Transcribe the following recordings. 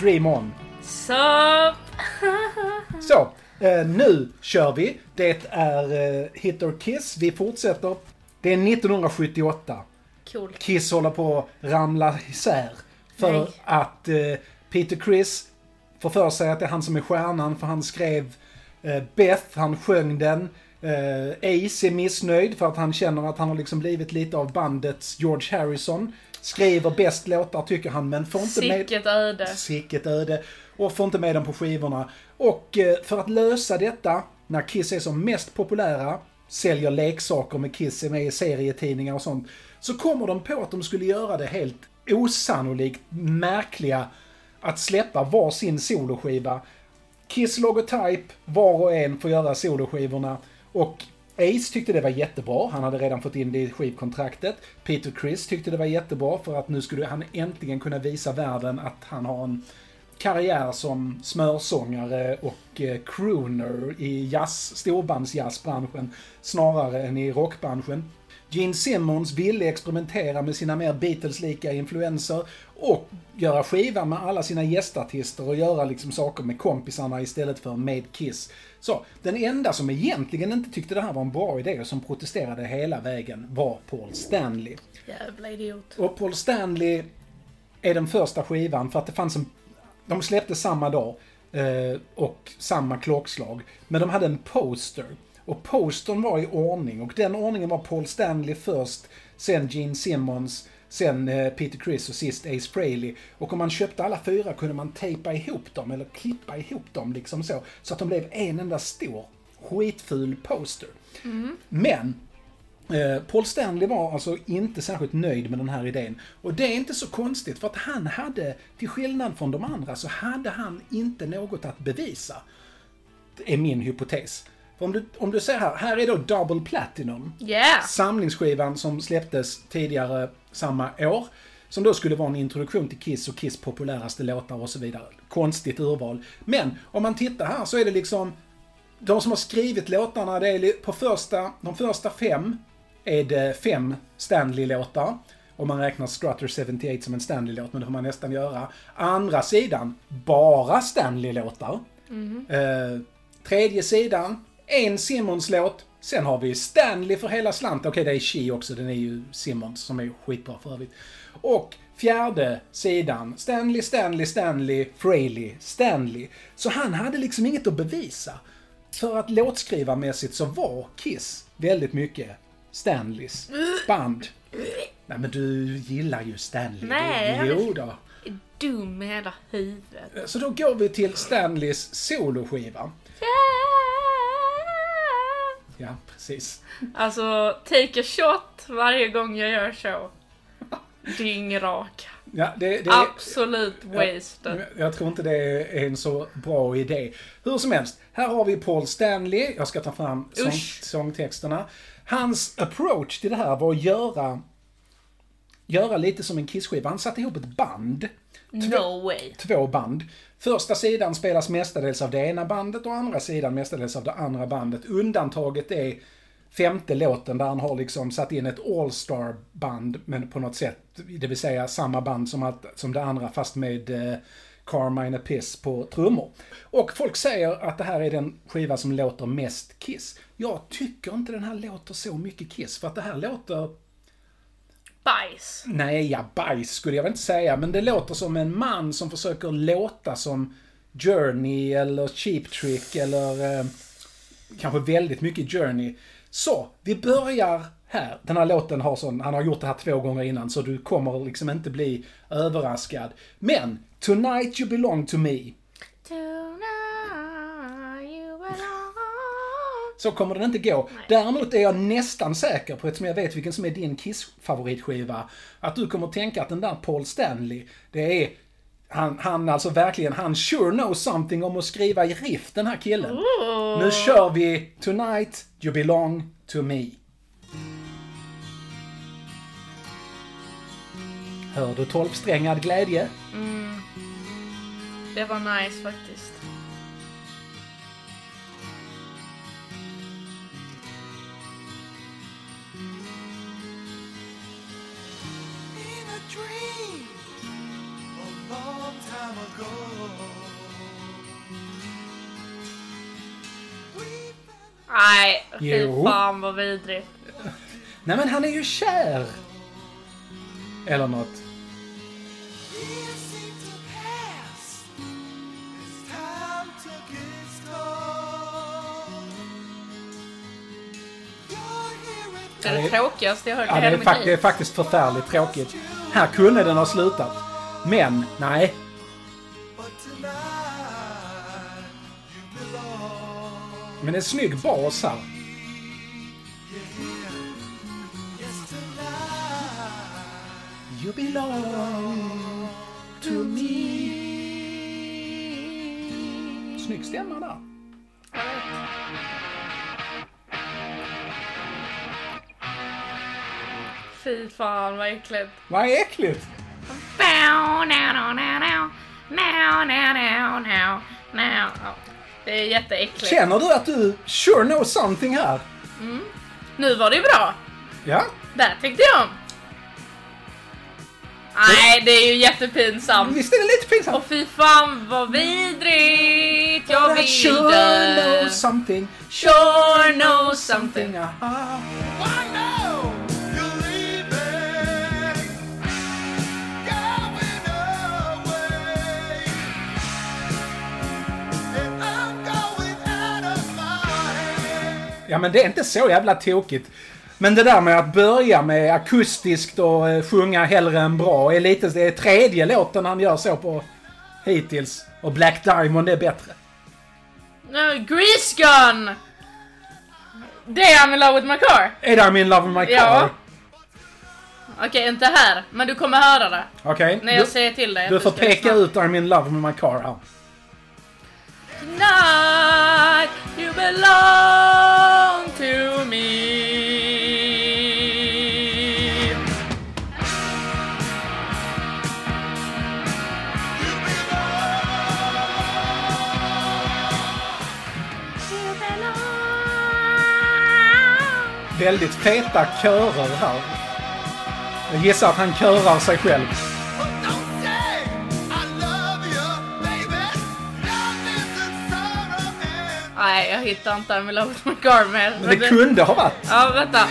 Dream On. Så... Så, eh, nu kör vi. Det är eh, Hit or Kiss. Vi fortsätter. Det är 1978. Cool. Kiss håller på att ramla isär. För Nej. att eh, Peter Criss får för sig att det är han som är stjärnan för han skrev eh, Beth, han sjöng den. Eh, Ace är missnöjd för att han känner att han har liksom blivit lite av bandets George Harrison. Skriver bäst låtar tycker han men får inte med... Sicket öde. Sicket öde. Och får inte med dem på skivorna. Och eh, för att lösa detta, när Kiss är som mest populära, säljer leksaker med Kiss, är med i serietidningar och sånt, så kommer de på att de skulle göra det helt osannolikt märkliga att släppa varsin soloskiva. Kiss Logotype, var och en får göra soloskivorna. Och Ace tyckte det var jättebra, han hade redan fått in det i skivkontraktet. Peter Criss tyckte det var jättebra för att nu skulle han äntligen kunna visa världen att han har en karriär som smörsångare och eh, crooner i jazz, storbandsjazzbranschen snarare än i rockbranschen. Gene Simmons ville experimentera med sina mer Beatles-lika influenser och göra skivan med alla sina gästartister och göra liksom saker med kompisarna istället för med Kiss. Så, den enda som egentligen inte tyckte det här var en bra idé och som protesterade hela vägen var Paul Stanley. Jävla idiot. Och Paul Stanley är den första skivan för att det fanns en... De släppte samma dag eh, och samma klockslag. Men de hade en poster. Och postern var i ordning och den ordningen var Paul Stanley först, sen Gene Simmons, sen eh, Peter Criss och sist Ace Frehley. Och om man köpte alla fyra kunde man tejpa ihop dem eller klippa ihop dem liksom så. Så att de blev en enda stor skitful poster. Men Eh, Paul Stanley var alltså inte särskilt nöjd med den här idén. Och det är inte så konstigt för att han hade, till skillnad från de andra, så hade han inte något att bevisa. Det är min hypotes. För om du, om du ser här, här är då Double Platinum. Yeah! Samlingsskivan som släpptes tidigare samma år. Som då skulle vara en introduktion till Kiss och Kiss populäraste låtar och så vidare. Konstigt urval. Men om man tittar här så är det liksom de som har skrivit låtarna, det är på första, de första fem är det fem Stanley-låtar. Om man räknar Strutter 78 som en Stanley-låt, men det får man nästan göra. Andra sidan, bara Stanley-låtar. Eh, tredje sidan, en Simmons-låt. Sen har vi Stanley för hela slant. Okej, det är She också, den är ju Simmons som är skitbra för övrigt. Och fjärde sidan, Stanley, Stanley, Stanley, Frehley, Stanley. Så han hade liksom inget att bevisa. För att låtskrivarmässigt så var Kiss väldigt mycket Stanleys band. Nej men du gillar ju Stanley. Nej, du, jo då. Dum i hela huvudet. Så då går vi till Stanleys soloskiva. Ja, precis. Alltså, take a shot varje gång jag gör så. Dyngrak. Ja, det, det är, Absolut wasted. jag tror inte det är en så bra idé. Hur som helst, här har vi Paul Stanley. Jag ska ta fram sång, sångtexterna. Hans approach till det här var att göra, göra lite som en Kiss-skiva. Han satte ihop ett band. No way. två band. Första sidan spelas mestadels av det ena bandet och andra sidan mestadels av det andra bandet. Undantaget är femte låten där han har liksom satt in ett all-star band men på något sätt, det vill säga samma band som, att, som det andra fast med eh, Carmine Piss på trummor. Och folk säger att det här är den skiva som låter mest Kiss. Jag tycker inte den här låter så mycket Kiss för att det här låter Bajs. Nej, ja, bajs skulle jag väl inte säga, men det låter som en man som försöker låta som Journey eller Cheap Trick eller eh, kanske väldigt mycket Journey. Så, vi börjar här. Den här låten har sån, han har gjort det här två gånger innan så du kommer liksom inte bli överraskad. Men, Tonight You Belong To Me. Tonight you belong. Så kommer den inte gå. Däremot är jag nästan säker på, eftersom jag vet vilken som är din Kiss-favoritskiva, att du kommer tänka att den där Paul Stanley, det är han, han alltså verkligen, han sure knows something om att skriva i riff, den här killen. Nu kör vi Tonight You Belong To Me. Hör du tolvsträngad glädje? Det var nice faktiskt. Time ago. We Nej, fy Jo. fan vad vidrigt. Nej men han är ju kär! Eller något. years seem to pass as time took its toll. You're here Det är det tråkigaste jag hört Ja, i det, hela är mitt fak- det är liv. faktiskt förfärligt tråkigt. Här kunde den ha slutat. Men, nej. But tonight you belong. Men en snygg bas här. Yes, tonight. You belong to me. Snygg stämma där. Fy fan vad äckligt. Vad äckligt! Now, now, now, now. Now. Ja, Det är jätteäckligt. Känner du att du sure know something här? Nu var det ju bra. Ja? Där tyckte jag om. Nej, det är ju jättepinsamt. Visst är det lite pinsamt? Och fy fan vad vidrigt. Jag I sure know vill something. Sure know something. Aha. Ja men det är inte så jävla tokigt. Men det där med att börja med akustiskt och eh, sjunga hellre än bra är lite... Det är tredje låten han gör så på hittills. Och Black Diamond är bättre. No, Grease Gun! Det är I'm in love with my car. Är det I'm in love with my car? Ja. Okej, inte här. Men du kommer höra det. Okej. När jag Du, säger till dig. du får peka ut I'm in love with my car här. Tonight you belong to me. Väldigt feta körer här. Jag gissar att han körar sig själv. Nej, jag hittar inte I'm in love with my car mer. Men det kunde ha varit. Ja, vänta.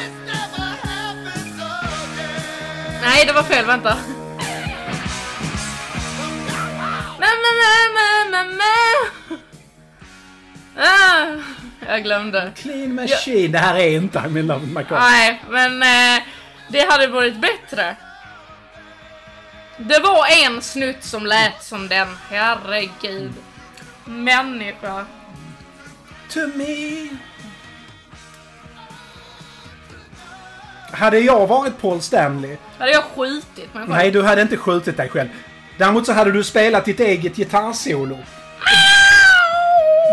Nej, det var fel. Vänta. Ah, jag glömde. Clean Machine. Det här är inte I'm in love with my car. Nej, men eh, det hade varit bättre. Det var en snutt som lät som den. Herregud. Människa. To me. Hade jag varit Paul Stanley, Hade jag skjutit mig själv? nej du hade inte skjutit dig själv. Däremot så hade du spelat ditt eget gitarrsolo.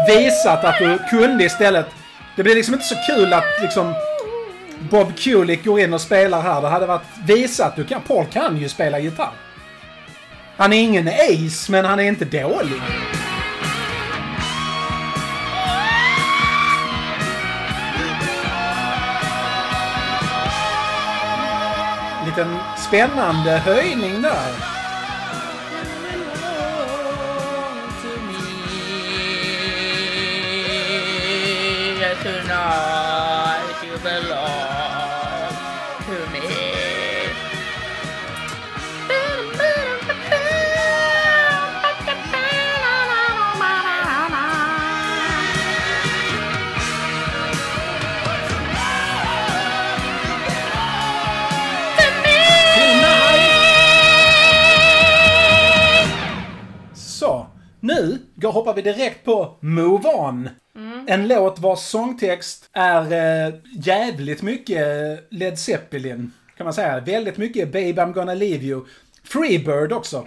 Visat att du kunde istället. Det blir liksom inte så kul att liksom Bob Kulick går in och spelar här. Det hade varit visat. Du kan, Paul kan ju spela gitarr. Han är ingen ace, men han är inte dålig. Liten spännande höjning där. Tonight you belong går, hoppar vi direkt på Move On. En låt vars sångtext är eh, jävligt mycket Led Zeppelin, kan man säga. Väldigt mycket Babe I'm gonna leave you. Freebird också.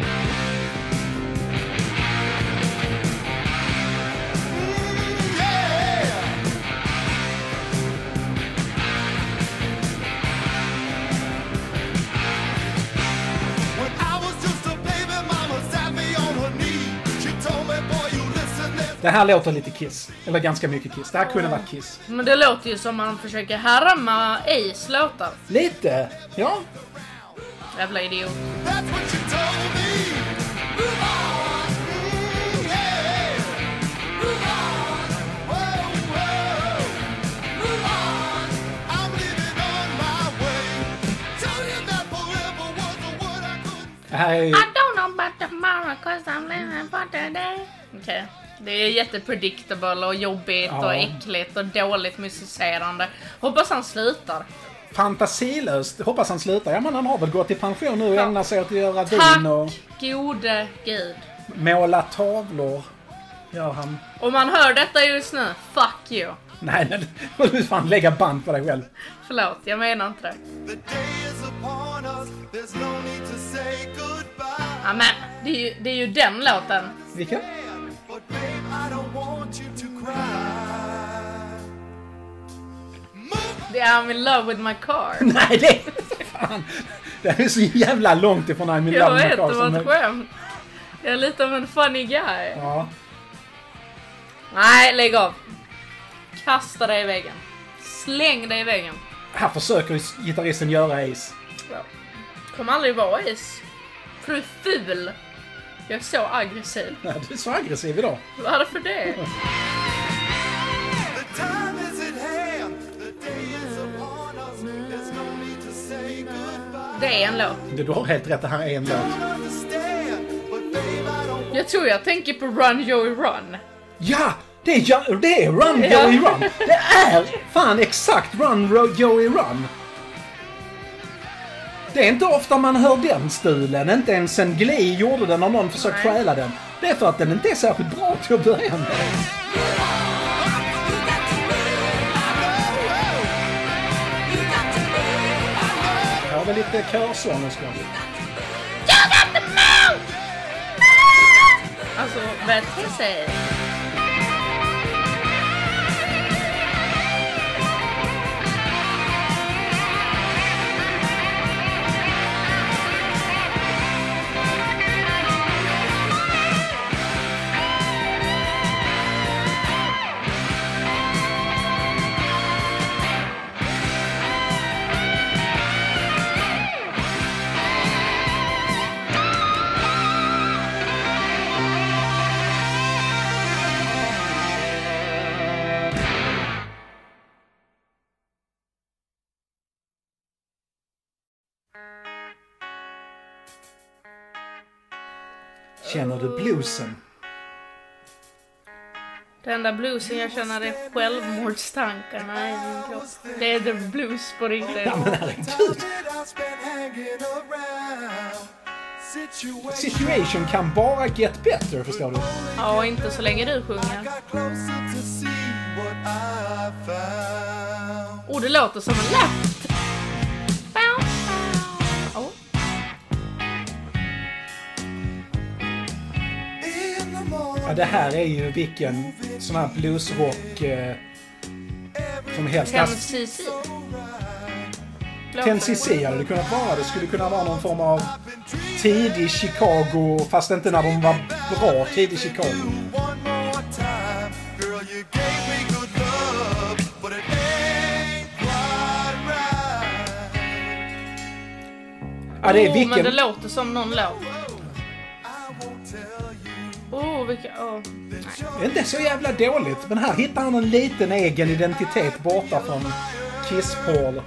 Det här låter lite Kiss. Eller ganska mycket Kiss. Det här kunde varit Kiss. Men det låter ju som man försöker härma Ace låtar. Lite, ja. Jävla idiot. Det här är... I don't know about tomorrow cause I'm living for today. Okej. Det är jättepredictable och jobbigt Ja. och äckligt och dåligt musicerande. Hoppas han slutar. fantasilöst. Hoppas han slutar. Ja, men han har väl gått i pension nu och Ja. ägnar sig åt att göra Tack vin och gode gud. måla tavlor. Gör han. Om man hör detta just nu, fuck you. Nej, nej, nu får du fan lägga band på dig själv. Förlåt, jag menar inte det. The day is upon us. There's no need to say goodbye. Ja, men det är, ju, det är ju den låten. Vilken? Det är I'm in love with my car. Nej, det... Fan. Det är så jävla långt ifrån I'm in Jag love med vet, det var ett skämt. Jag är lite av en funny guy. Ja. Nej, lägg av. Kasta dig i väggen. Släng dig i väggen. Här försöker gitarristen göra Ace. Ja. Kommer aldrig vara Ace. För du är ful. Jag är så aggressiv. Nej, du är så aggressiv idag. Varför det? Det är en låt. Du har helt rätt, det här är en låt. Jag tror jag tänker på Run Joey Run. Ja! Det är, det är Run. Joey Run! Det är fan exakt Run Joey Run! Det är inte ofta man hör den stilen, inte ens en Glee gjorde den och någon försökt stjäla den. Det är för att den inte är särskilt bra till att börja med. Jag har väl lite körsångerska. Alltså, bete sig. Känner bluesen? Det enda bluesen jag känner är självmordstankarna i min kropp. Det är the blues på riktigt. Ja men herregud! Situation kan bara get better, förstår du? Ja, inte så länge du sjunger. found. Oh, det låter som en låt. Det här är ju vilken sån här bluesrock eh, som helst. 10cc. Låter 10cc hade det kunnat vara. Det skulle kunna vara någon form av tidig Chicago, fast inte när de var bra tidig Chicago. Ja, det är Oh, men det vilken... låter som någon låt vilka... Oh. Det är inte så jävla dåligt, men här hittar han en liten egen identitet borta från Kiss-Paul.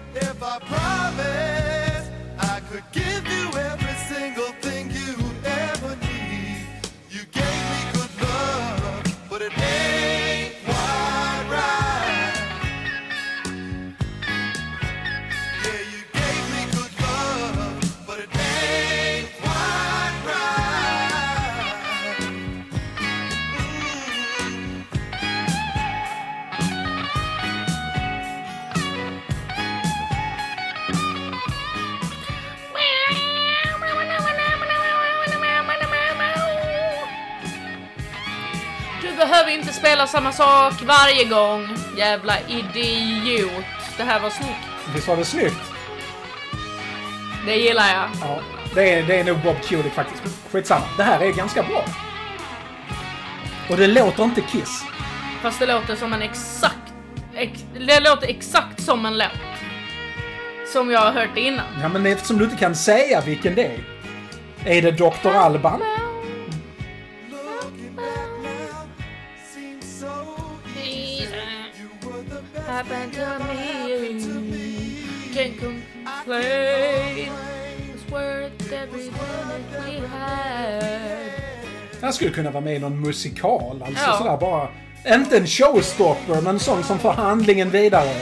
Behöver inte spela samma sak varje gång. Jävla idiot. Det här var snyggt. Visst var det snyggt? Det gillar jag. Ja. Det är, det är nog Bob Kulick faktiskt. Skitsamma. Det här är ganska bra. Och det låter inte Kiss. Fast det låter som en exakt... Ex, det låter exakt som en låt. Som jag har hört innan. Ja, men eftersom du inte kan säga vilken det är. Är det Dr. Alban? Han skulle kunna vara med i någon musikal, alltså Ja. sådär bara. Inte en showstopper, men en sån som får handlingen vidare.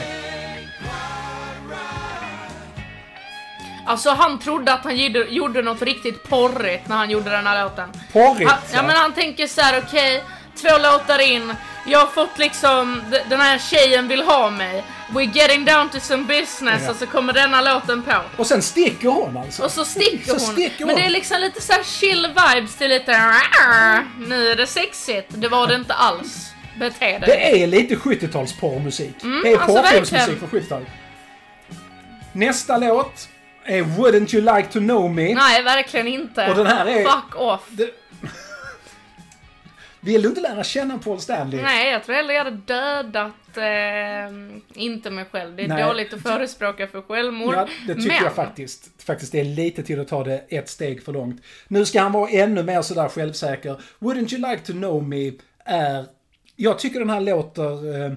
Alltså han trodde att han gjorde, gjorde något riktigt porrigt när han gjorde den här låten. Porrigt, Han, ja men han tänker så här: okej, två låtar in, jag har fått liksom, den här tjejen vill ha mig. We're getting down to some business Ja. och så kommer denna låten på. Och sen sticker hon alltså. Och så sticker Så hon. sticker Men hon. det är liksom lite så här chill vibes till lite "Arr, nu är det sexigt. Det var det inte alls. Bete dig. Det är lite 70-tals porrmusik. det är alltså porrfilmsmusik från 70-talet. Nästa låt är Wouldn't You Like To Know Me. Nej, verkligen inte. Och den här är- Fuck off. Det... Vill du inte lära känna Paul Stanley? Nej, jag tror hellre jag hade dödat, eh, inte mig själv. Det är Nej. dåligt att förespråka för självmord. Ja, det tycker Men, jag faktiskt. Faktiskt det är lite till att ta det ett steg för långt. Nu ska han vara ännu mer sådär självsäker. Wouldn't you like to know me är... Jag tycker den här låter... Eh,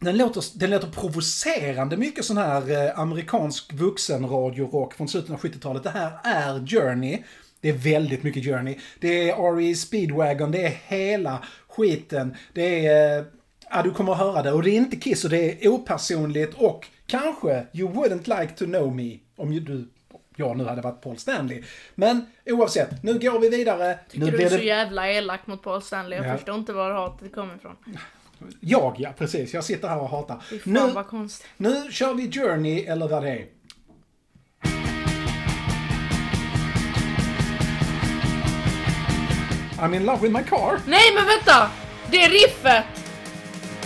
den låter, den låter provocerande mycket sån här eh, amerikansk vuxenradiorock från slutet av 70-talet. Det här är Journey. Det är väldigt mycket Journey. Det är R.E. Speedwagon, det är hela skiten. Det är... Ja, du kommer att höra det. Och det är inte Kiss och det är opersonligt och kanske You wouldn't like to know me om du, jag nu hade varit Paul Stanley. Men oavsett, nu går vi vidare. Tycker nu du är så det... jävla elak mot Paul Stanley. Jag Ja. förstår inte var hatet kommer ifrån. Jag ja, precis. Jag sitter här och hatar. Fan Nu, vad konstigt. nu kör vi Journey eller vad det är. I'm in love with my car. Nej men vänta! Det är riffet!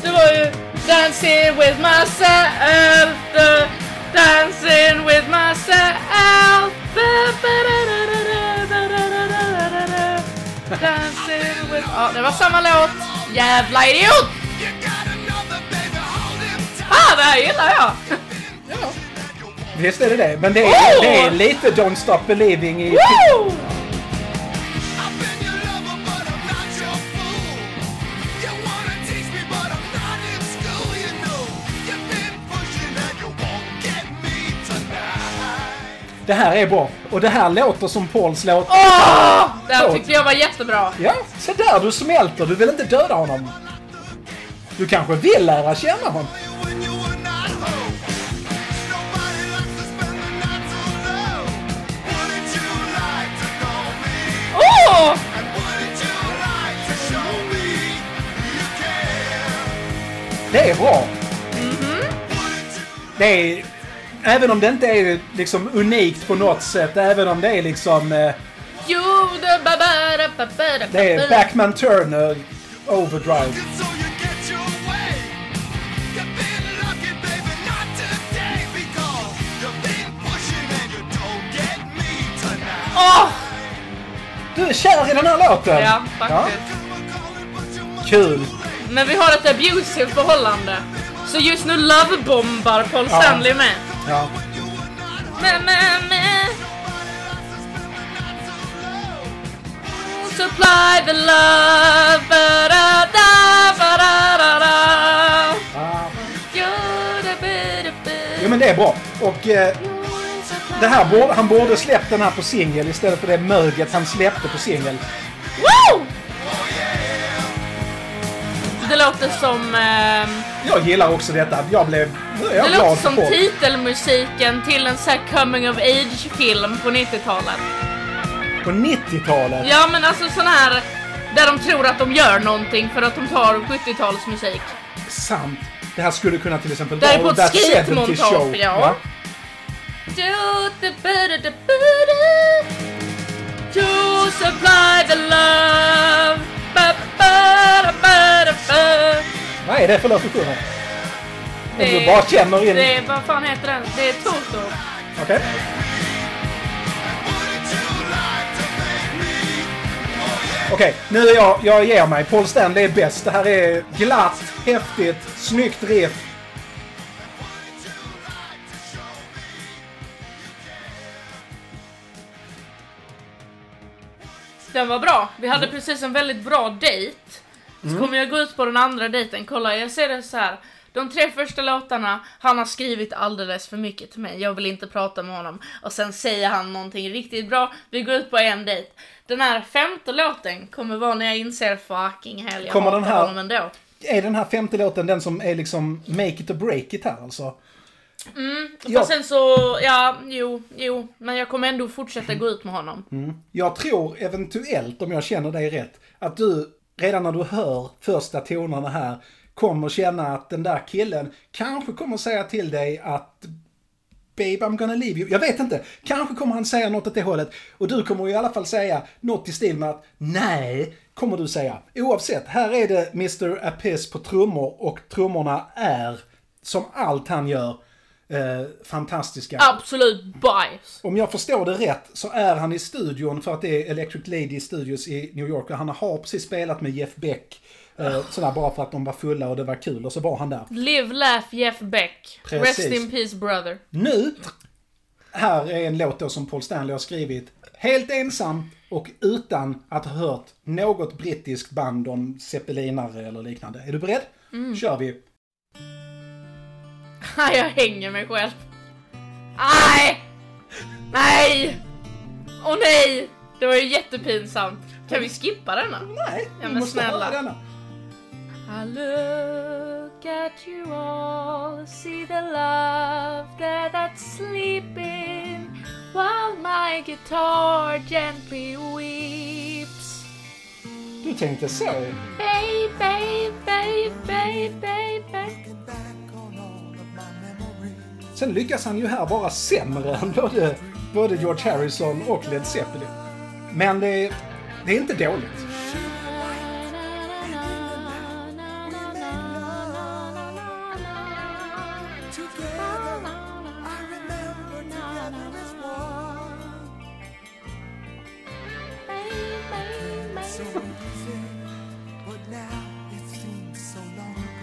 Det var ju Dancing with myself the, Dancing with myself Dancing with... Ja, det var samma låt. Jävla idiot! Ah, det här gillar jag! ja. Visst är det det, men det är, oh! det är lite Don't Stop Believing i... Woo! Det här är bra. Och det här låter som Pauls låt. Åh! Det här tyckte jag var jättebra. Ja, se där. Du smälter. Du vill inte döda honom. Du kanske vill lära känna honom. Det är bra. Mm -hmm. Det är Även om det inte är liksom unikt på något sätt, även om det är liksom... Eh, det är Backman Turner Overdrive. Oh! Du är kär i den här låten! Ja, faktiskt. Ja. Kul. Men vi har ett abusive förhållande. Så just nu lovebombar Paul Stanley med. Ja. Men, men, men. Supply the love, ba-da-da, ba-da-da-da. Ah. Jo-da-ba-da-ba. Jo men det är bra. Och eh, det här borde, han borde släppt den här på singel istället för det möget han släppte på singel. Woo! Det låter som... ehm, Jag gillar också detta. Jag blev... Jag det glad låter som folk. titelmusiken till en sån här coming of age-film på 90-talet. På 90-talet. Ja, men alltså sån här där de tror att de gör någonting för att de tar 70-talsmusik. Sant. Det här skulle kunna till exempel Det här är på ett That 70s skatemontage, ja. To supply the love. Vad är det för låt du sjunger? Det du bara känner in... Det är, vad fan heter den? Det är Toto. Okej. Okej, nu är jag, jag ger mig. Paul Stanley är bäst. Det här är glatt, häftigt, snyggt riff. Den var bra. Vi hade precis en väldigt bra dejt. Så kommer jag gå ut på den andra dejten. Kolla, jag ser det så här. De tre första låtarna, han har skrivit alldeles för mycket till mig. Jag vill inte prata med honom. Och sen säger han någonting riktigt bra. Vi går ut på en dejt. Den här femte låten kommer vara när jag inser fucking hell, jag Kommer hatar den här- honom ändå. Är den här femte låten den som är liksom make it or break it här alltså? Fast Ja. sen så, ja, jo, jo. Men jag kommer ändå fortsätta gå ut med honom. Jag tror eventuellt, om jag känner dig rätt, att du redan när du hör första tonerna här kommer känna att den där killen kanske kommer säga till dig att Babe I'm gonna leave you. Jag vet inte. Kanske kommer han säga något åt det hållet. Och du kommer i alla fall säga något i stil med att nej, kommer du säga. Oavsett, här är det Mr. Apiss på trummor och trummorna är, som allt han gör, eh, fantastiska. Absolut bajs. Om jag förstår det rätt så är han i studion för att det är Electric Lady Studios i New York och han har precis spelat med Jeff Beck. Eh, sådär bara för att de var fulla och det var kul och så var han där. Live, laugh, Jeff Beck. Precis. Rest in peace brother. Nu, här är en låt då som Paul Stanley har skrivit helt ensam och utan att ha hört något brittiskt band om zeppelinare eller liknande. Är du beredd? kör vi. Nej, jag hänger mig själv. Nej! Nej! Åh nej! Det var ju jättepinsamt. Kan vi skippa denna? Nej, Ja, men måste snälla. höra denna. I look at you all, see the love that's sleeping, while my guitar gently weeps. Du tänkte så. Babe, babe, babe, babe, Sen lyckas han ju här vara sämre än både, både George Harrison och Led Zeppelin. Men det, är- det är inte dåligt.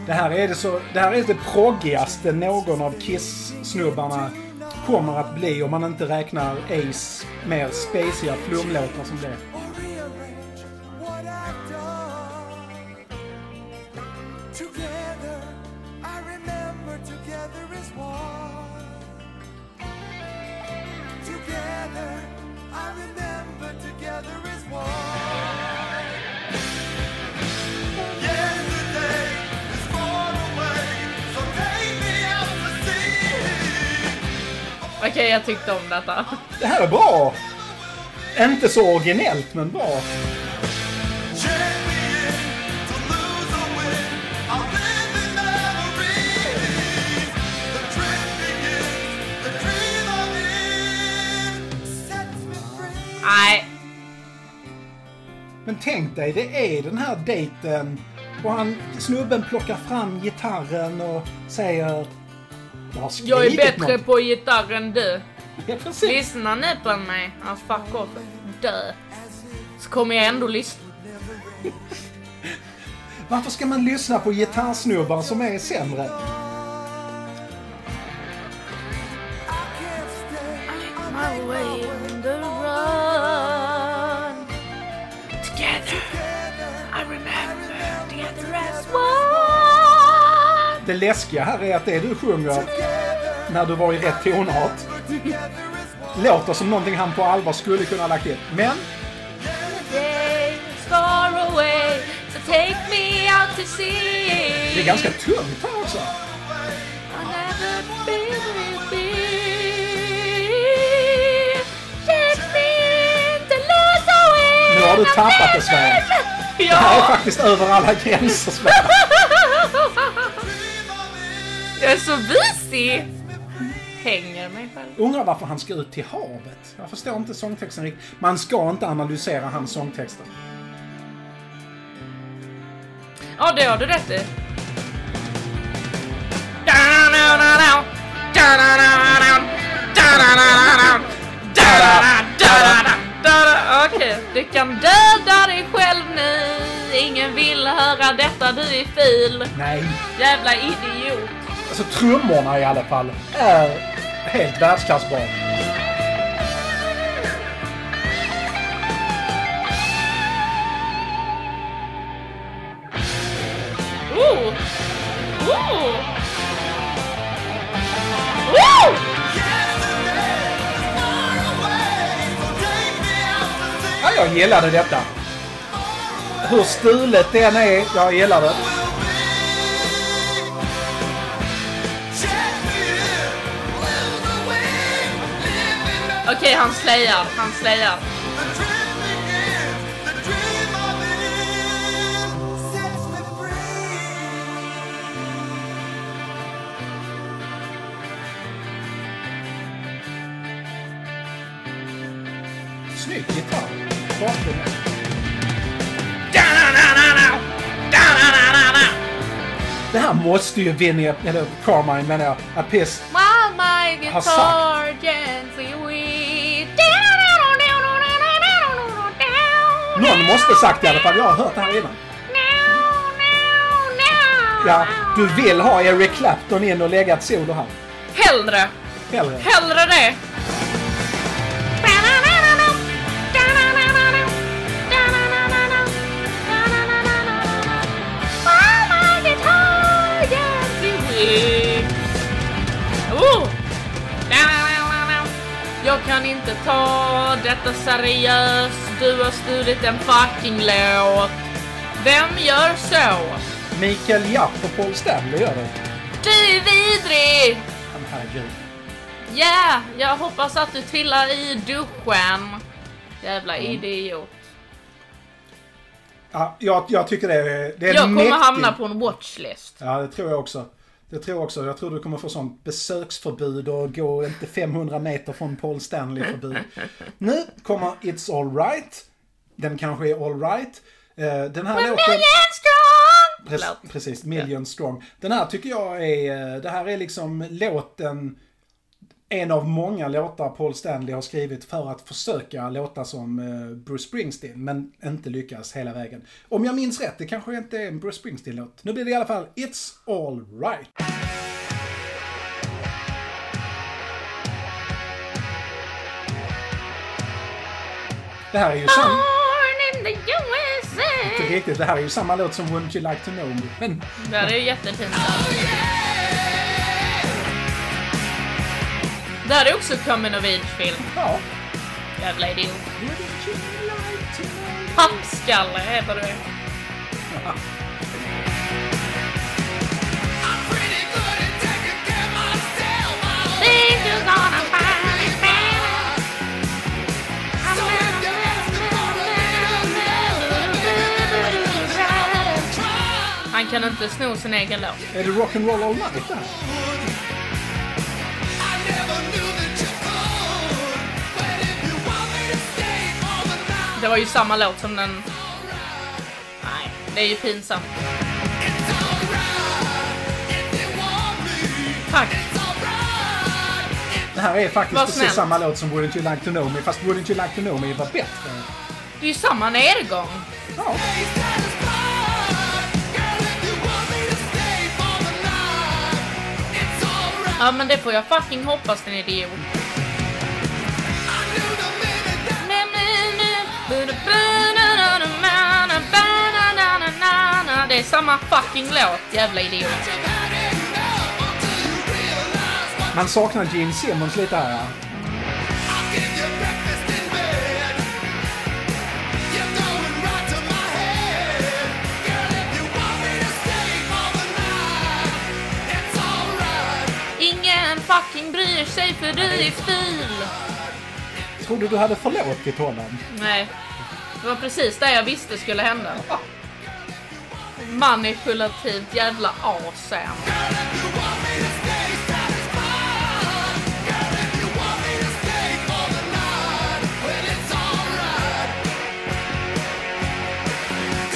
Det här är det, så, det, här är det proggigaste någon av Kiss-snubbarna kommer att bli om man inte räknar Ace mer spaciga flumlåtar som det. Tyckte om detta. Det här är bra! Inte så originellt, men bra. Nej, Men tänk dig, det är den här dejten och han, snubben plockar fram gitarren och säger... Jag har jag är bättre något." på gitarr än du. Ja, precis. Lyssna nu på mig. Ja, fuck off. Dö. Så kommer jag ändå lyssna. Varför ska man lyssna på gitarrsnubbar som är sämre? My way on the run. Together, I remember together as one. Det läskiga här är att det du sjunger när du var i rätt tonart låter som någonting han på allvar skulle kunna ha lagt in. Men det är ganska tungt här också. Nu har du tappat det, Sverige. Det här är faktiskt över alla gränser, Sverige. jag är så busy. Hänger mig själv. Undrar varför han ska ut till havet. Jag förstår inte sångtexten riktigt. Man ska inte analysera hans sångtexter. Ja, det har du rätt i. Okej, du kan döda dig själv nu. Ingen vill höra detta, du är ful. Nej. Jävla idiot. Alltså trummorna i alla fall är helt världsklassbra. Ooh. Jag gillade detta. Hur stulet det än är, jag gillar det. Okej, han slayar. Han slayar. Snygg gitarr. Bakgrunden. Det här måste ju Vinnie, eller Carmine menar jag, Appice While my Har guitar gently weeps. Någon måste sagt i alla fall, jag har hört det här innan. Ja, du vill ha Eric Clapton in och lägga ett solo här. Hellre. Hellre. Hellre det. Oh! Jag kan inte ta detta seriöst. Du har stulit en fucking låt. Vem gör så? Mikael Japp och Paul Stanley gör det. Du är vidrig! Men herregud. Ja, jag hoppas att du trillar i duschen. Jävla idiot. Ja, jag, jag tycker det är, det är Jag kommer mäktigt. hamna på en watchlist. Ja, det tror jag också. Det tror jag också. Jag tror du kommer få sånt besöksförbud och gå inte 500 meter från Paul Stanley-förbud. nu kommer It's Alright. Den kanske är alright. Eh, Den här låten... Million strong! Pre- precis, Million Strong. Den här tycker jag är, eh, det här är liksom låten, en av många låtar Paul Stanley har skrivit för att försöka låta som eh, Bruce Springsteen, men inte lyckas hela vägen. Om jag minns rätt, det kanske inte är en Bruce Springsteen-låt. Nu blir det i alla fall It's All Right. Det här är ju sam... Born in the USA! Inte riktigt, det här är ju samma låt som Wouldn't You Like To Know Me. Men Det här är jättepinsamt. Det här är också coming of age-film. ja. Jävla idiot. Pappskalle heter det. It better. Han kan inte sno sin egen låt. Är det Rock'n'Roll All Night där? Det var ju samma låt som den... Nej, det är ju pinsamt. Tack. Det här är faktiskt precis samma låt som Wouldn't You Like To Know Me, fast Wouldn't You Like To Know Me var bättre. Det är ju samma nedgång. Ja. Ja, men det får jag fucking hoppas din idiot. Det är samma fucking låt, jävla idiot. Man saknar Gene Simmons lite här. ja. Ingen fucking bryr sig för du är ful. Trodde du hade förlåtit honom? Nej, det var precis det jag visste skulle hända. Manipulativt jävla as är han.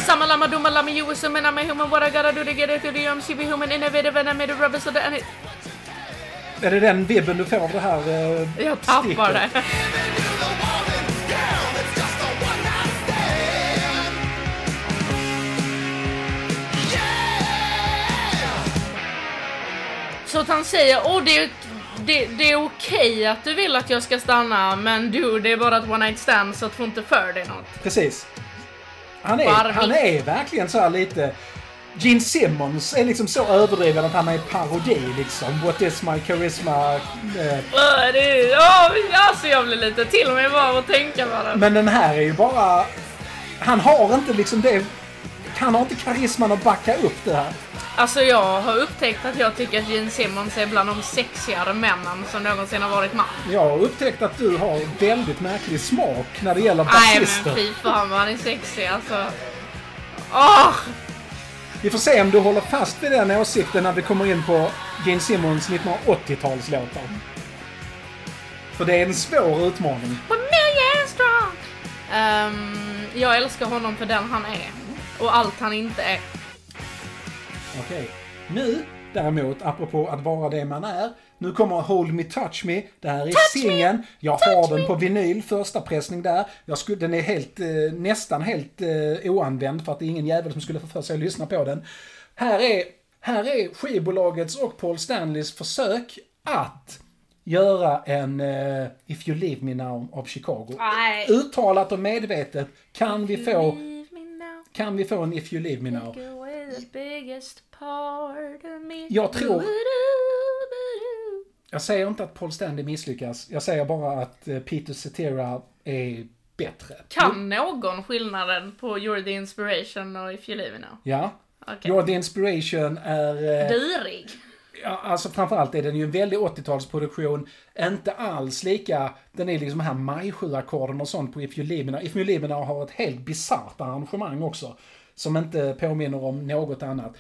Samma lama dumma lama you assuming I'm a human what I gotta do to get it to the be human innovative and I made a rubber so that and. Är det den vibben du får av det här eh, Jag tappar sticket? det. Att han säger, åh det är, det, det är okej att du vill att jag ska stanna, men du, det är bara ett one night stand så att få inte för dig något. Precis. Han är, han är verkligen så här lite... Gene Simmons är liksom så överdriven att han är parodi liksom. What is my charisma? Eh, Åh, det är, åh, alltså jag blir lite till mig bara av att tänka på det. Men den här är ju bara... Han har inte liksom det... Han har inte karisman att backa upp det här. Alltså jag har upptäckt att jag tycker att Gene Simmons är bland de sexigare männen som någonsin har varit man. Jag har upptäckt att du har väldigt märklig smak när det gäller Nej basister. men fy fan vad han är sexig alltså. Åh! Vi får se om du håller fast vid den åsikten när vi kommer in på Gene Simmons 1980-talslåtar. För det är en svår utmaning. Ehm, jag älskar honom för den han är. Och allt han inte är. Okej. Nu, däremot, apropå att vara det man är. Nu kommer Hold Me Touch Me. Det här är singeln. Jag har den på vinyl, första pressning där. Jag skulle, den är helt, eh, nästan helt eh, oanvänd för att det är ingen jävel som skulle få för sig att lyssna på den. Här är, här är skivbolagets och Paul Stanleys försök att göra en eh, If You Leave Me Now av Chicago. Nej. Uttalat och medvetet kan vi få, now, kan vi få en If You Leave Me Now. me. Jag tror-. Jag säger inte att Paul Stanley misslyckas. Jag säger bara att eh, Peter Cetera är bättre. Kan någon skillnaden på You're the inspiration och If you leave me now? Ja. Okej. Your The Inspiration är... eh, Durig. Ja, alltså framförallt är den ju en väldig 80-talsproduktion. Inte alls lika... Den är liksom här maj ackorden och sånt på If You Leave Me Now. If You Leave Me Now har ett helt bisarrt arrangemang också. Som inte påminner om något annat.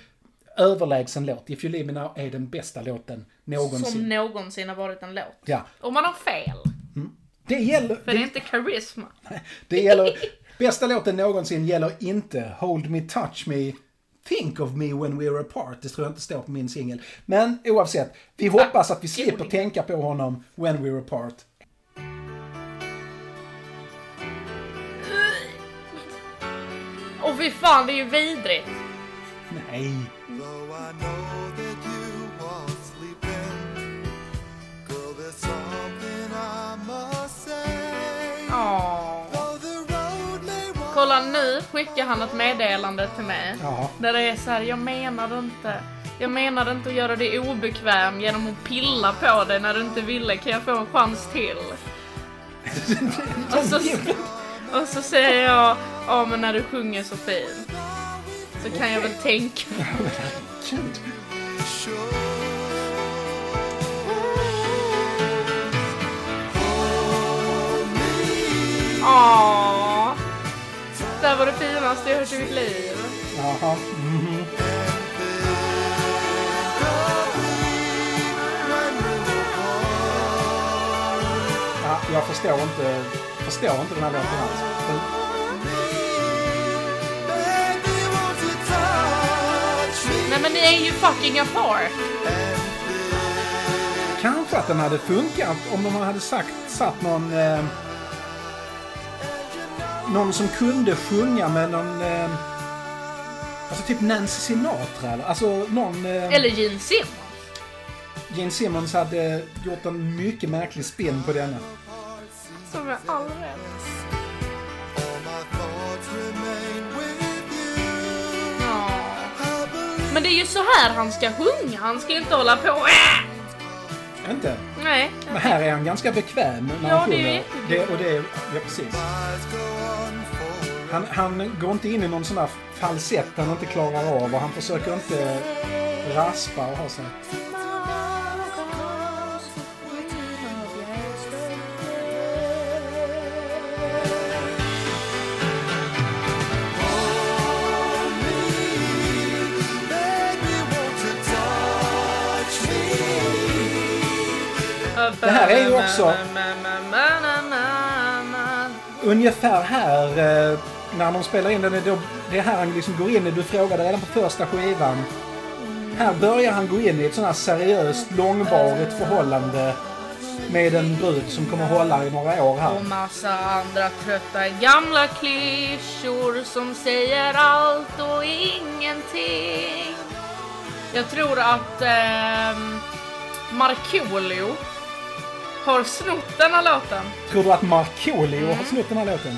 Överlägsen låt. If You Leave Me Now är den bästa låten någonsin. Som någonsin har varit en låt. Ja. Och man har fel. Det gäller... För det är inte karisma. Det gäller... Bästa låten någonsin gäller inte Hold Me Touch Me Think of me when we're apart. Det tror jag inte står på min singel. Men oavsett, vi hoppas att vi slipper tänka på honom when we're apart. Och fy fan, det är ju vidrigt. Nej. Skickar han ett meddelande till mig. Ja. Där det är så här, jag menade inte. Jag menade inte att göra dig obekväm genom att pilla på dig när du inte ville. Kan jag få en chans till? och, så, och så säger jag, ja men när du sjunger så fint. Så kan jag väl tänka. var det finaste jag hört i mitt liv. Jaha. Mhm. Ja, jag förstår inte, förstår inte den här låten alls. Nej men ni är ju fucking apart. Kanske att den hade funkat om de hade sagt, satt någon... Eh, någon som kunde sjunga med någon... Eh, alltså typ Nancy Sinatra eller? Alltså någon... Eh, Eller Gene Simmons. Gene Simmons hade gjort en mycket märklig spin på denna. Som är all rätt. Men det är ju så här han ska sjunga. Han ska ju inte hålla på. Äh! Inte? Nej. Men här är han ganska bekväm när Ja, han det är sjunger. Det, och det är, ja precis. Han, han går inte in i någon sån här falsett han inte klarar av och han försöker inte raspa och ha sig. Det här är ju också- Ungefär här eh, när de spelar in den, är då- det är här han liksom går in i, du frågade redan på första skivan. Här börjar han gå in i ett sånt här seriöst, långvarigt förhållande med en brud som kommer hålla i några år här. Och massa andra trötta gamla klyschor som säger allt och ingenting. Jag tror att ehm, Markoolio har snott den här låten. Tror du att Markoolio har snott den här låten?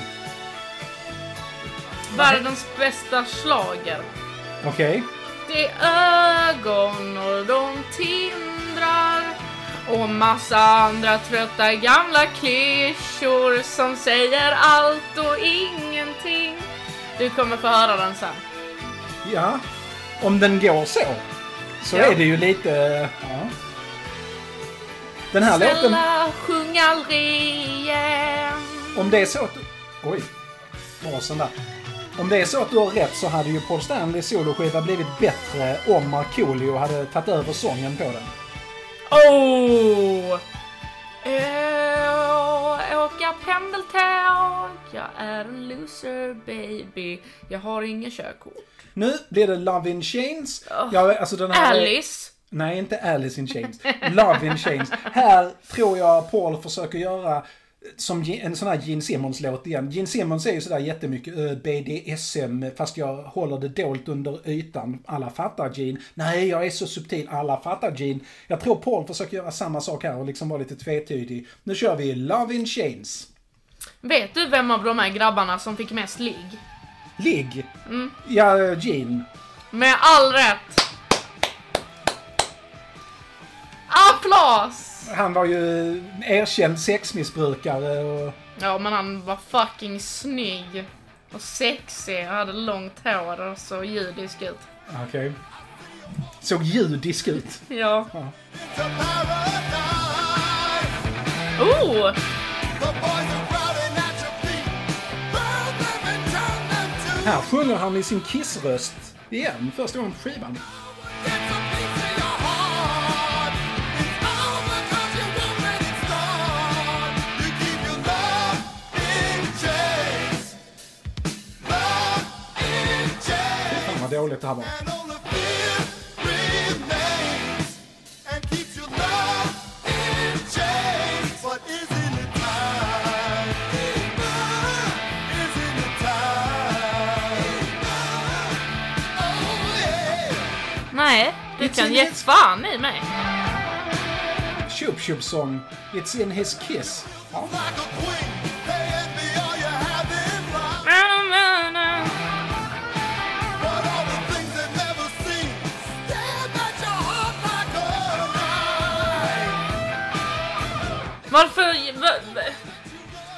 Världens bästa slager. Okej. i ögon och de tindrar. Och massa andra trötta gamla klyschor som säger allt och ingenting. Du kommer få höra den sen. Ja, om den går så. Så Ja. är det ju lite... Ja. Den här låten, Snälla, sjung aldrig igen. om det är så att... Oj, basen där. Om det är så att du har rätt så hade ju Paul Stanleys soloskiva blivit bättre om Markoolio hade tagit över sången på den. Oh! Åh, åka pendeltåg, jag är en loser baby. Jag har ingen körkort. Nu blir det Love in Chains. Åh. Ja, alltså den här... Alice. Nej, inte Alice in Chains. Love in Chains. Här tror jag Paul försöker göra som en sån här Gene Simmons-låt igen. Gene Simmons är ju sådär jättemycket BDSM, fast jag håller det dolt under ytan. Alla fattar Gene. Nej, jag är så subtil. Alla fattar Gene. Jag tror Paul försöker göra samma sak här och liksom vara lite tvetydig. Nu kör vi Love in Chains. Vet du vem av de här grabbarna som fick mest ligg? Ligg. Ja, Gene. Med all rätt! Applaus! Han var ju erkänd sexmissbrukare och... Ja, men han var fucking snygg. Och sexig och hade långt hår och så judisk ut. Okej. Såg judisk ut. Ja. Paradise. Oh! Här sjunger han i sin Kiss-röst igen, första gången på skivan. Vad dåligt det här var. And only fear remains. And keeps your love in chains. But isn't it time? Isn't it time? Oh yeah. Nej, du It's kan in ge his- fan i mig. Chup Chup Song, It's in his kiss. Ja. Varför... va- va-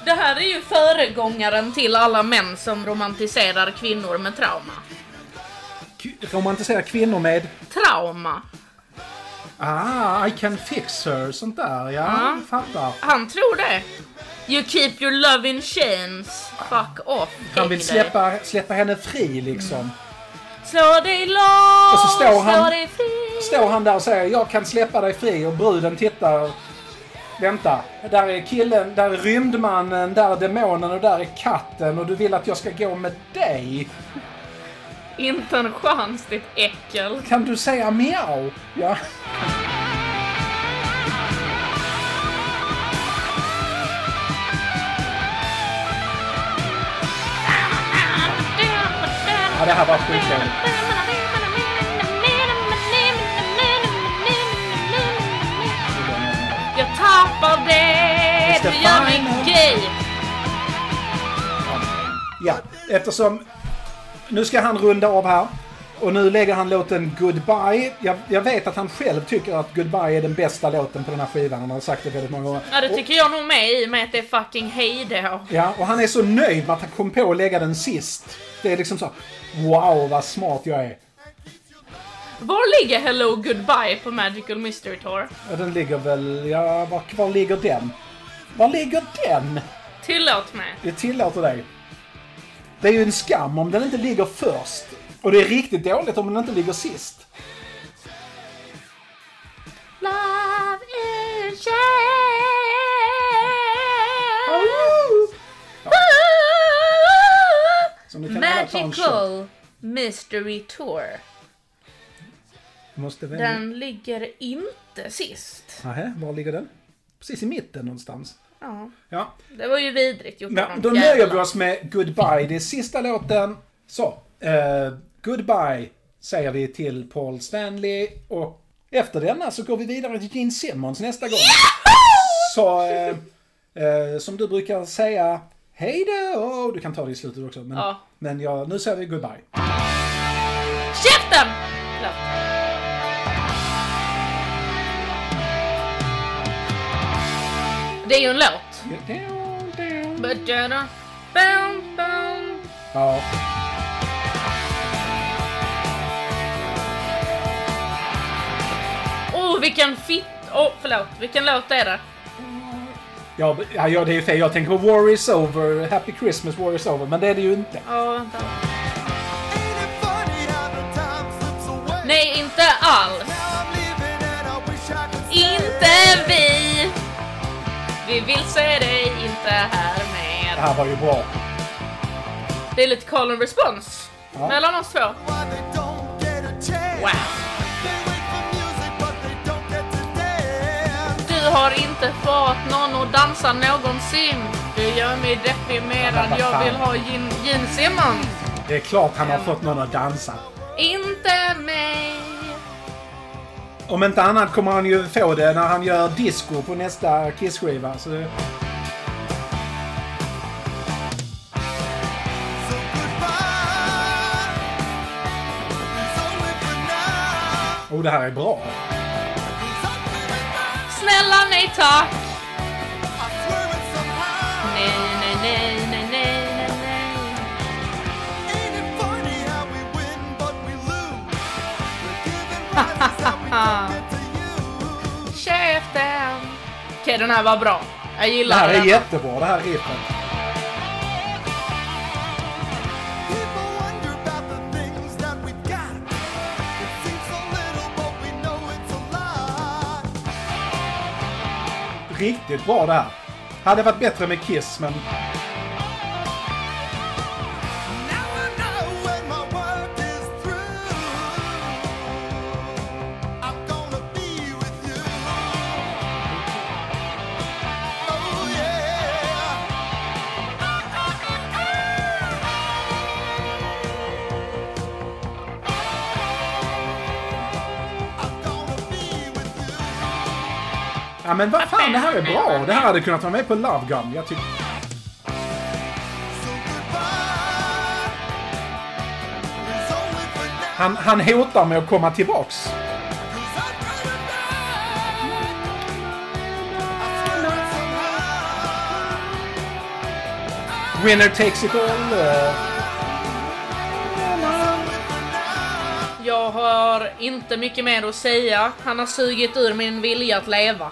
Det här är ju föregångaren till alla män som romantiserar kvinnor med trauma. K- romantisera kvinnor med Trauma. Ah, I can fix her, sånt där. Ja, Ja. fattar. Han tror det. You keep your love in chains. Fuck off. Han vill släppa, släppa henne fri liksom. Slå dig loss, Och så står han- slå dig fri. Står han där och säger jag kan släppa dig fri och bruden tittar. Vänta, där är killen, där är rymdmannen, där är demonen och där är katten och du vill att jag ska gå med dig? Inte en chans ditt äckel. Kan du säga miau? Ja. Ja, det här var skitdåligt. Det, gör mig final. gay. Ja, eftersom... Nu ska han runda av här. Och nu lägger han låten Goodbye. Jag, jag vet att han själv tycker att Goodbye är den bästa låten på den här skivan. Han har sagt det väldigt många gånger. Ja, det Och- tycker jag nog med i och med att det är fucking hejdå. Ja, och han är så nöjd med att han kom på att lägga den sist. Det är liksom så, wow vad smart jag är. Var ligger Hello Goodbye på Magical Mystery Tour? Ja, den ligger väl, ja, var, var ligger den? Var ligger den? Tillåt mig. Jag tillåter dig. Det är ju en skam om den inte ligger först. Och det är riktigt dåligt om den inte ligger sist. Love is en shot. Magical Mystery Tour. Måste väl... Den ligger inte sist. Nähä, var ligger den? Precis i mitten någonstans. Ja, Ja, det var ju vidrigt gjort av då nöjer vi oss med Goodbye. Det är sista låten. Så, eh, Goodbye säger vi till Paul Stanley och efter denna så går vi vidare till Gene Simmons nästa gång. Så, eh, eh, som du brukar säga, hej då! Du kan ta det i slutet också. Men, Ja. men ja, nu säger vi Goodbye. Käften! Det är ju en låt. Bam. Ja. Oh, vilken fitt... Oh, förlåt. Vilken låt är det? Ja, ja, ja, det är fel. Jag tänker på War is over, Happy Christmas, War is over. Men det är det ju inte. Ja, vänta. Nej, inte alls. Inte vi. Vi vill se dig inte här Det mer. här var ju bra. Det är lite call and response Ja. mellan oss två. Wow. Du har inte fått någon att dansa någonsin. Du gör mig deprimerad. Ja, Jag vill ha Gene Simmons. Det är klart han har fått någon att dansa. Inte mig. Om inte annat kommer han ju få det när han gör disco på nästa Kiss-skiva. Så Oh, det här är bra. Snälla nej tack. Den här var bra. Jag Det gillar här är den. jättebra, det här riffet. People wonder about the things that we got. It seems so little, but we know it's a lot. Riktigt bra det här. Hade varit bättre med Kiss, men... Ja, men vad fan, det här är bra. Det här hade kunnat vara med på Love Gun. Jag tycker... Han, han hotar med att komma tillbaks. Winner takes it all. Eh. Jag har inte mycket mer att säga. Han har sugit ur min vilja att leva.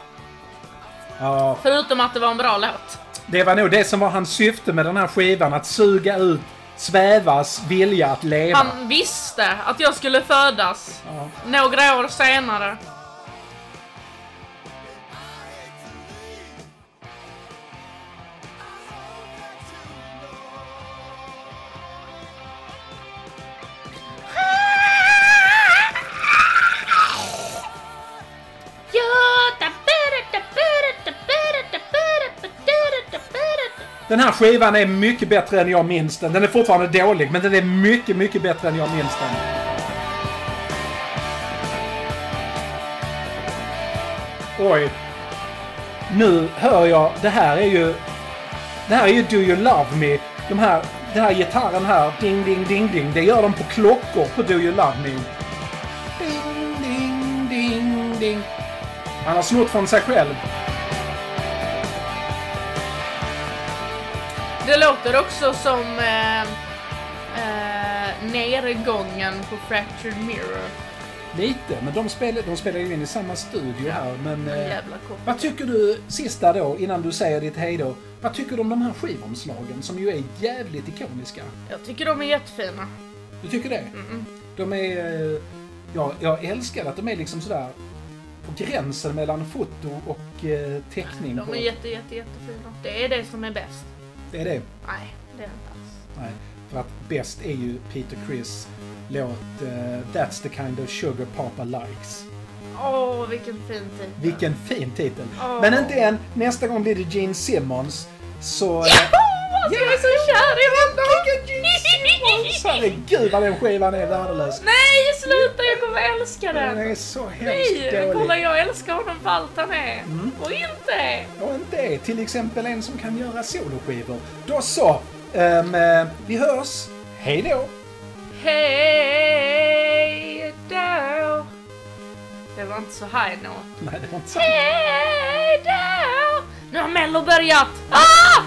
Ja, Förutom att det var en bra låt. det var nog det som var hans syfte med den här skivan. Att suga ut Svävas vilja att leva. Han visste att jag skulle födas. Ja. Några år senare. Den här skivan är mycket bättre än jag minns den. Den är fortfarande dålig, men den är mycket, mycket bättre än jag minns den. Oj. Nu hör jag, det här är ju... Det här är ju Do You Love Me. De här, den här gitarren här, ding, ding, ding, ding. Det gör de på klockor på Do You Love Me. Ding, ding, ding, ding. Han har snott från sig själv. Det låter också som eh, eh, nergången på Fractured Mirror. Lite, men de spelar, de spelar ju in i samma studio här. Men, En eh, vad tycker du, sista då, innan du säger ditt hejdå. Vad tycker du om de här skivomslagen som ju är jävligt ikoniska? Jag tycker de är jättefina. Du tycker det? De är... eh, Ja, jag älskar att de är liksom sådär på gränsen mellan foto och eh, teckning. De på, är jätte, jätte, jättefina. Det är det som är bäst. Det är det. Nej, det är det inte alls. Nej, för att bäst är ju Peter Criss låt eh, That's the kind of sugar papa likes. Åh, vilken fin tid. Vilken fin titel. Åh. Men inte än. Nästa gång blir det Gene Simmons. Så... jag är så kär i honom! Herregud vad den skivan är värdelös. Nej, sluta! Jag kommer älska Den den! är så hemskt Nej, kolla dålig. Mm. jag älskar honom för allt han är. Och inte! Och inte är till exempel en som kan göra soloskivor. Då så. eh, vi hörs. Hej då. Hej, där Det var inte så high note. Nej, det var inte så. Hey, då! Nu har Mello börjat! Ah!